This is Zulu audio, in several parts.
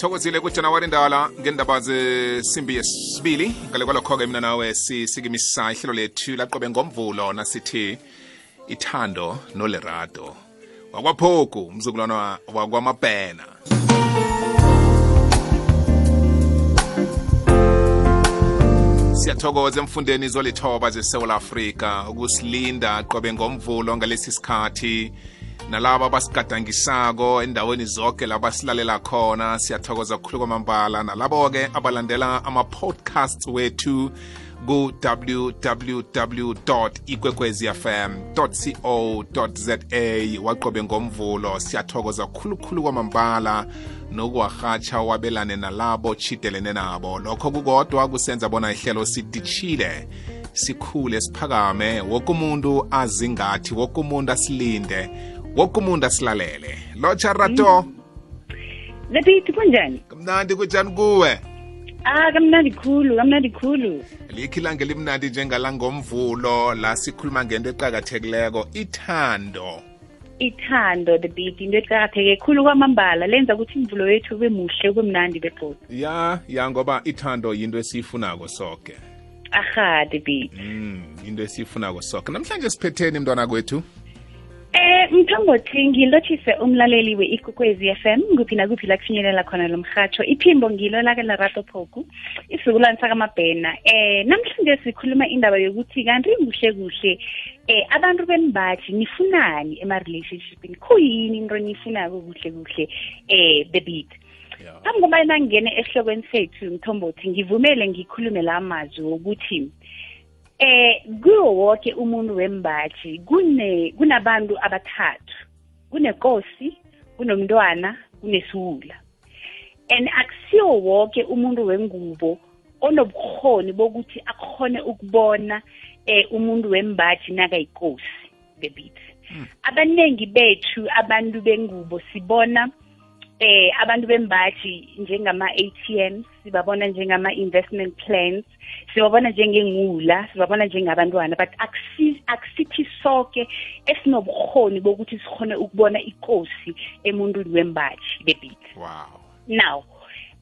sithokozile kujanawari ndala ngendaba zesimbi yesibili. Ngale kwalokho-ke mina nawe sisikimisa ihlelo lethu laqobe ngomvulo nasithi ithando nolerado wakwaphogu umzukulwana wakwamabhena. Siyathokoza emfundeni zolithoba zesewula afrika ukusilinda qobe ngomvulo ngalesi sikhathi. Nalabo abasigadangisako endaweni zonke la basilalela khona. Siyathokoza kukhulu kwamambala. Nalabo-ke abalandela ama-podcasts wethu ku-www ikwekwezfm co za waqobe ngomvulo. Siyathokoza khulukhulu kwamambala. Nokuwarhatsha wabelane nalabo chidelene nabo. Lokho kukodwa kusenza bona ihlelo sidishile sikhule siphakame. Woke umuntu azingathi woke umuntu asilinde. Woke umuntu asilalele lotsha rato lepithi kunjani? Kamnandi kunjani kuwe? Ah kamnandi khulu kamnandi khulu. Likho lange limnandi njengalangomvulo la sikhuluma ngento eqakathekileko ithando. Ithando the beat into eqakatheke khulu kwamambala lenza ukuthi imvulo yethu ube muhle ube mnandi begoda ya ya ngoba ithando yinto esiyifunako soke. Aha the beat mm into esiyifunako soke. Namhlanje siphetheni mntwana kwethu Eh mthombothi ngilotshise umlaleli we-ikukwezi FM kuphi nakuphi la kufinyelela khona lo mhatsho iphimbo ngilo lake larato phoku isizukulwane sakamabhena. Eh namhlanje sikhuluma indaba yokuthi kanti kuhle kuhle eh abantu bembaji nifunani ema-relationshipini? Khuyini into nifunako kuhle kuhle eh beat? Phambi koba nangene esihlokweni sethu mthombothi ngivumele ngikhulume la mazwi wokuthi eh kuwo wonke umuntu wembaji kune kunabantu abathathu. Kunenkosi kunomntwana kunesiwula and akusiyo wonke umuntu wengubo onobukhoni bokuthi akhone ukubona eh umuntu wembaji nakayikosi bebithi. Abaningi bethu abantu bengubo sibona eh abantu bembaji njengama-ATMs sibabona njengama-investment plans sibabona njengengula sibabona njengabantwana but akusithi sonke esinobukhoni bokuthi sikhone ukubona ikosi emuntwini wembaji bebithi wow. Now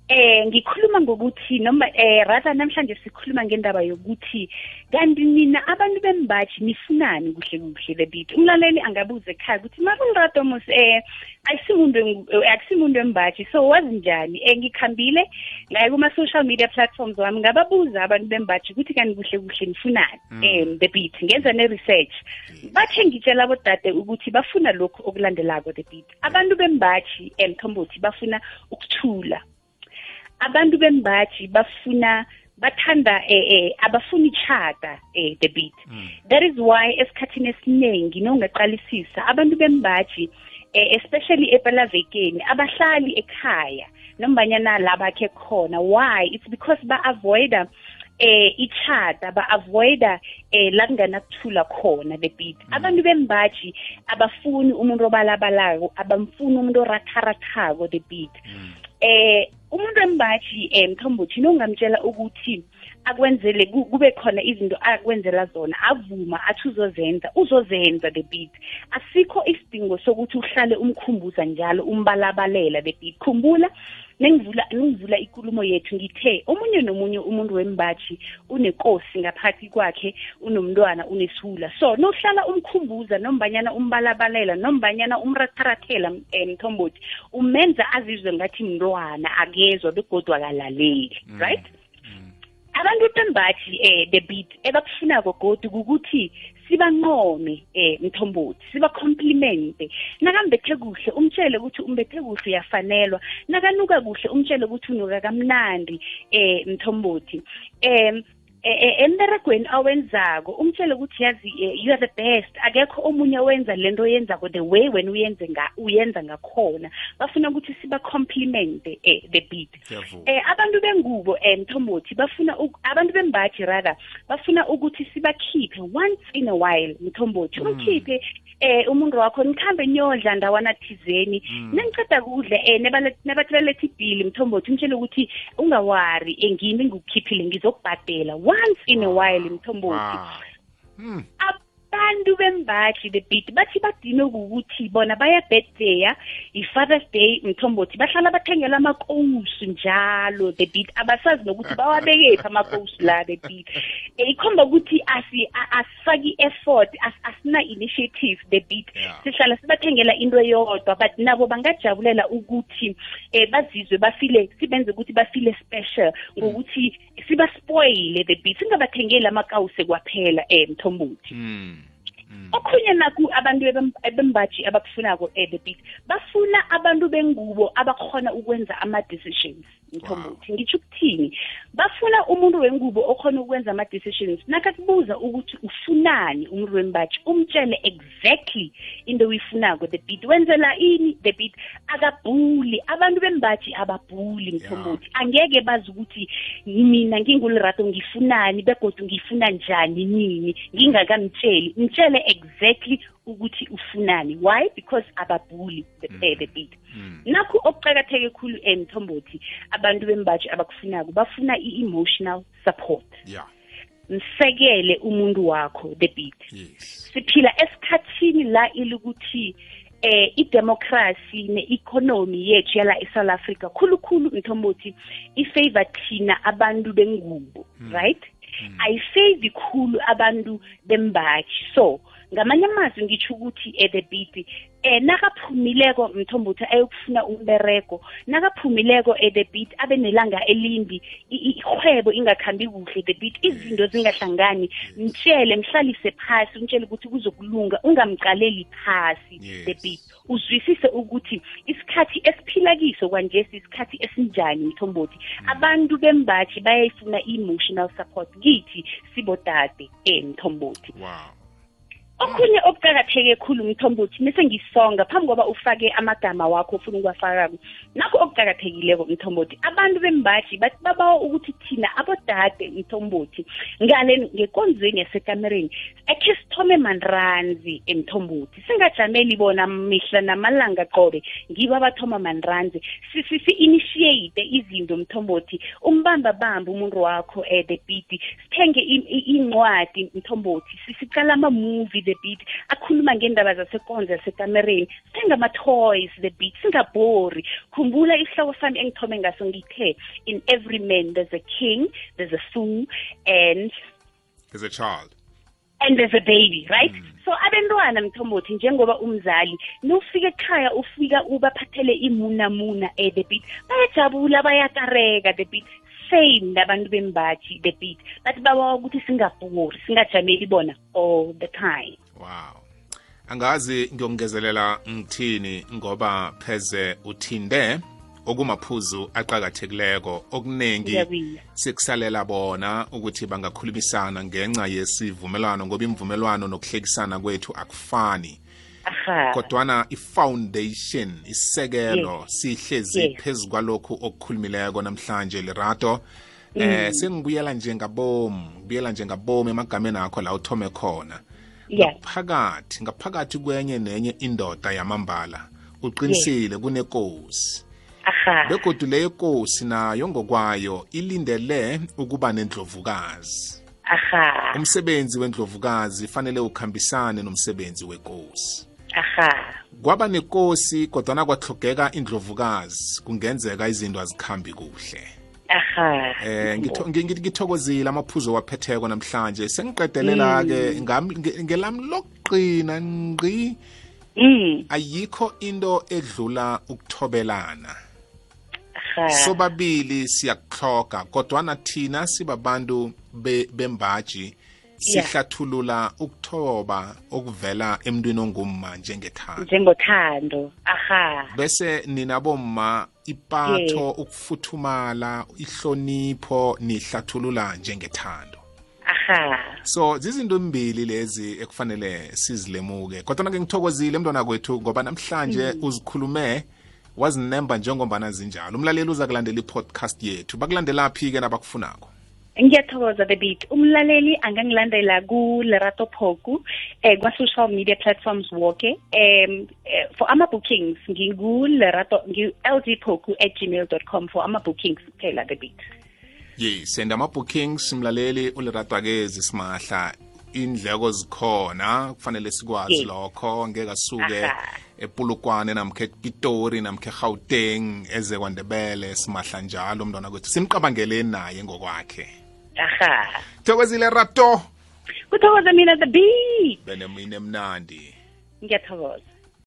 eh ngikhuluma ngokuthi noma eh rather namhlanje sikhuluma ngendaba yokuthi kanti nina abantu bembaji nifunani kuhle kuhle bebithi umlaleli angabuza ekhaya ukuthi marunrato mos eh ayisimuntu akusimuntu wembaji so wazi njani? Eh ngikhambile ngaye kuma-social media platforms wami ngababuza abantu bembaji ukuthi kanti kuhle kuhle nifunani um the beat? Ngenza ne-research. Bathe ngitshela bodade ukuthi bafuna lokhu okulandelako the beat. Abantu bembaji emthombothi bafuna ukuthula. Abantu bembaji bafuna bathanda eh, eh abafuni ichata eh the beat. Mm. that is why esikhathini esiningi nongaqalisisa abantu bembaji eh, especially epelavekeni abahlali ekhaya nombanyana la bakhe khona. Why? It's because ba-avoida eh ichata ba-avoida eh la kunganakuthula khona the beat mm. abantu bembaji abafuni umuntu obalabalako abamfuni umuntu oratharathako the beat mm. eh umuntu wembaji eh mthombothi nongamtshela ukuthi akwenzele kube khona izinto akwenzela zona avuma athi uzozenza uzozenza the beat. Asikho isidingo sokuthi uhlale umkhumbuza njalo umbalabalela the beat. Khumbula nengivula nengivula ikulumo yethu ngithe omunye nomunye umuntu wembaji unenkosi ngaphakathi kwakhe unomntwana unesula. So nohlala umkhumbuza nombanyana umbalabalela nombanyana umratharathela mthombothi umenza azizwe ngathi mntwana akezwa begodwa akalaleli right? Abantu bembaji eh the beat ebakufunako godi kukuthi sibanqome eh mthombothi siba compliment nakambethe kuhle umtshele ukuthi umbethe kuhle uyafanelwa. Nakanuka kuhle umtshele ukuthi unuka kamnandi eh mthombothi. Em emberegweni awenzako umtshele ukuthi yazi you are the best. Akekho omunye owenza lento oyenzako the way wena uyenze nga uyenza ngakhona. Bafuna ukuthi siba compliment eh, the beat. Eh abantu bengubo eh mthombothi bafuna abantu bembaji rather bafuna ukuthi sibakhiphe once in a while mthombothi. Umkhiphe eh umuntu wakho nikhambe nyodla ndawana thizeni. Nengiceda kudla eh nebathileletha ibhili mthombothi. Umtshele ukuthi ungawari engimi ngikukhiphile ngizokubhadela. Once in a while mthombothi wow. hmm. Abantu bembaji the beat bathi badinwe ukuthi bona baya birthday i-fathers day mthombothi bahlala bathengela amakousu njalo the beat abasazi nokuthi bawabekephi amakousu la the beat Eh, ikhomba ukuthi asi- a- asifaki i-effort as- asina-initiative the beat Yeah. sihlala sibathengela into eyodwa but nabo bangajabulela ukuthi um bazizwe bafile sibenze ukuthi bafile special ngokuthi sibaspoile the beat singabathengeli amakawuse kwaphela um mthombothi Mm. Mm. Okhunye naku abantu bem- bembaji abakufunako eh the beat bafuna abantu bengubo abakhona ukwenza ama-decisions. Mthombothi ngitsho ukuthini? Bafuna umuntu wengubo okhona ukwenza ama-decisions. Nakakubuza ukuthi ufunani umuntu wembaji umtshele exactly into oyifunako. The beat wenzela ini? The beat akabhuli. Abantu bembaji ababhuli mthombothi angeke bazi ukuthi mina ngingulirato ngifunani begodwa ngifuna njani nini? Ngingakamtsheli. Mtshele exactly ukuthi ufunani. Why? Because ababhuli the, eh, Mm. nakho okuqakatheke khulu emthombothi abantu bembaji abakufunako bafuna i-emotional support. Yeah. msekele umuntu wakho the beat. Yes. siphila esikhathini la ilukuthi eh idemocracy ne-economy yethu yala eSouth Africa khulukhulu mthombothi ifavor thina abantu bengubo right? Ayifavor khulu abantu bembaji. So ngamanye amazwi ngitsho ukuthi eh, the beat eh nakaphumileko mthombothi ayokufuna umbereko nakaphumileko eh, the beat abe nelanga elimbi i- i- ihwebo ingakhambi kuhle the beat izinto zingahlangani. Mtshele mhlalise phasi umtshele ukuthi kuzokulunga ungamqaleli phasi Yes. the beat. Uzwisise ukuthi isikhathi esiphila kiso kwanje isikhathi esinjani mthombothi. Abantu bembaji bayayifuna i-emotional support kithi sibodade eh mthombothi. Wow. Okhunye okuqakatheke khulu mthombothi nese ngisonga phambi koba ufake amagama wakho ofuna ukuwafakako nakho okuqakathekileko mthombothi abantu bembaji bathi babawa ukuthi thina abodade mthombothi ngale ngekonzweni yasekamereni ekhe sithome manranzi emthombothi. Singajameli bona mihla namalanga qobe ngibo abathoma manranzi Si- si- si-initiate izinto mthombothi. Umbamba bamba umuntu wakho eh the beat sithenge i- i- incwadi mthombothi. Si- sicala ama-movie the beat akhuluma ngendaba zasekonzo yasekamereni. Sithenge ama-toys the beat singabhori khumbula isihloko sami engithome ngaso ngithe in every man there's a king there's a fool and As a child. and there's a baby right? So abantwana mthombothi njengoba umzali nofika ekhaya ufika ubaphathele imunamuna eh the beat bayajabula bayakareka the beat. Same nabantu bembaji the beat bathi babawa ukuthi singabhori singajameli bona all the time Wow. Angazi ngiyokungezelela ngithini ngoba pheze uthinde okumaphuzu aqhakathekileko okuningi Ngiyabinga. sekusalela bona ukuthi bangakhulumisana ngenxa yesivumelwano ngoba imvumelwano nokuhlekisana kwethu akufani aha kodwana i-foundation isekelo sihlezi Yes. phezu kwalokhu okukhulumileko namhlanje lerato. Eh sengibuyela njengabomu ngibuyela njengabomu emagameni akho la uthome khona. Yeah. ngaphakathi ngaphakathi kwenye nenye indoda yamambala uqinisile kunekosi. Aha. Begodu leyo kosi nayo ngokwayo ilindele ukuba nendlovukazi. Aha. Umsebenzi wendlovukazi fanele ukhambisane nomsebenzi wekosi. aha kwaba nekosi kodwana kwahlogeka indlovukazi kungenzeka izinto azikhambi kuhle. Aha eh ngitho- ngi- ngi- ngithokozile amaphuzo waphetheko namhlanje. Sengiqedelela ke ngam- lokugqina ngelami lokuqina ngqi. Ayikho into edlula ukuthobelana. Sobabili siyakuhloga kodwana thina sibabantu be- bembaji sihlathulula ukuthoba okuvela emntwini ongumma njengethando njengothando. Aha. Bese ninabomma ipatho ukufuthumala ihlonipho nihlathulula njengethando. Aha. So zizinto mbili lezi ekufanele sizilemuke. Kodwa nake ngithokozile mntwana kwethu ngoba namhlanje mm. uzikhulume wazinemba njengombana zinjalo. Umlaleli uza kulandela i-podcast yethu. Bakulandelaphi ke nabakufunako ngiyathokoza the beat. Umlaleli angangilandela kulerato phoku eh kwa-social media platforms woke. Um eh, for ama-bookings ngikulerato ngiu-lg phoku at gmail com for ama-bookings kuphela the beat. Ye senda ama-bookings mlaleli uleratwa-ke zisimahla indleko zikhona. Kufanele sikwazi lokho. Ngeke asuke epulukwane namkhe epitori namkhe egauteng ezekwandebele simahla njalo umntwana kwethu. Simqabangeleni naye ngokwakhe. aha. Thokozile rato kuthokoza mina the bee. benemini emnandi. Ngiyathokoza.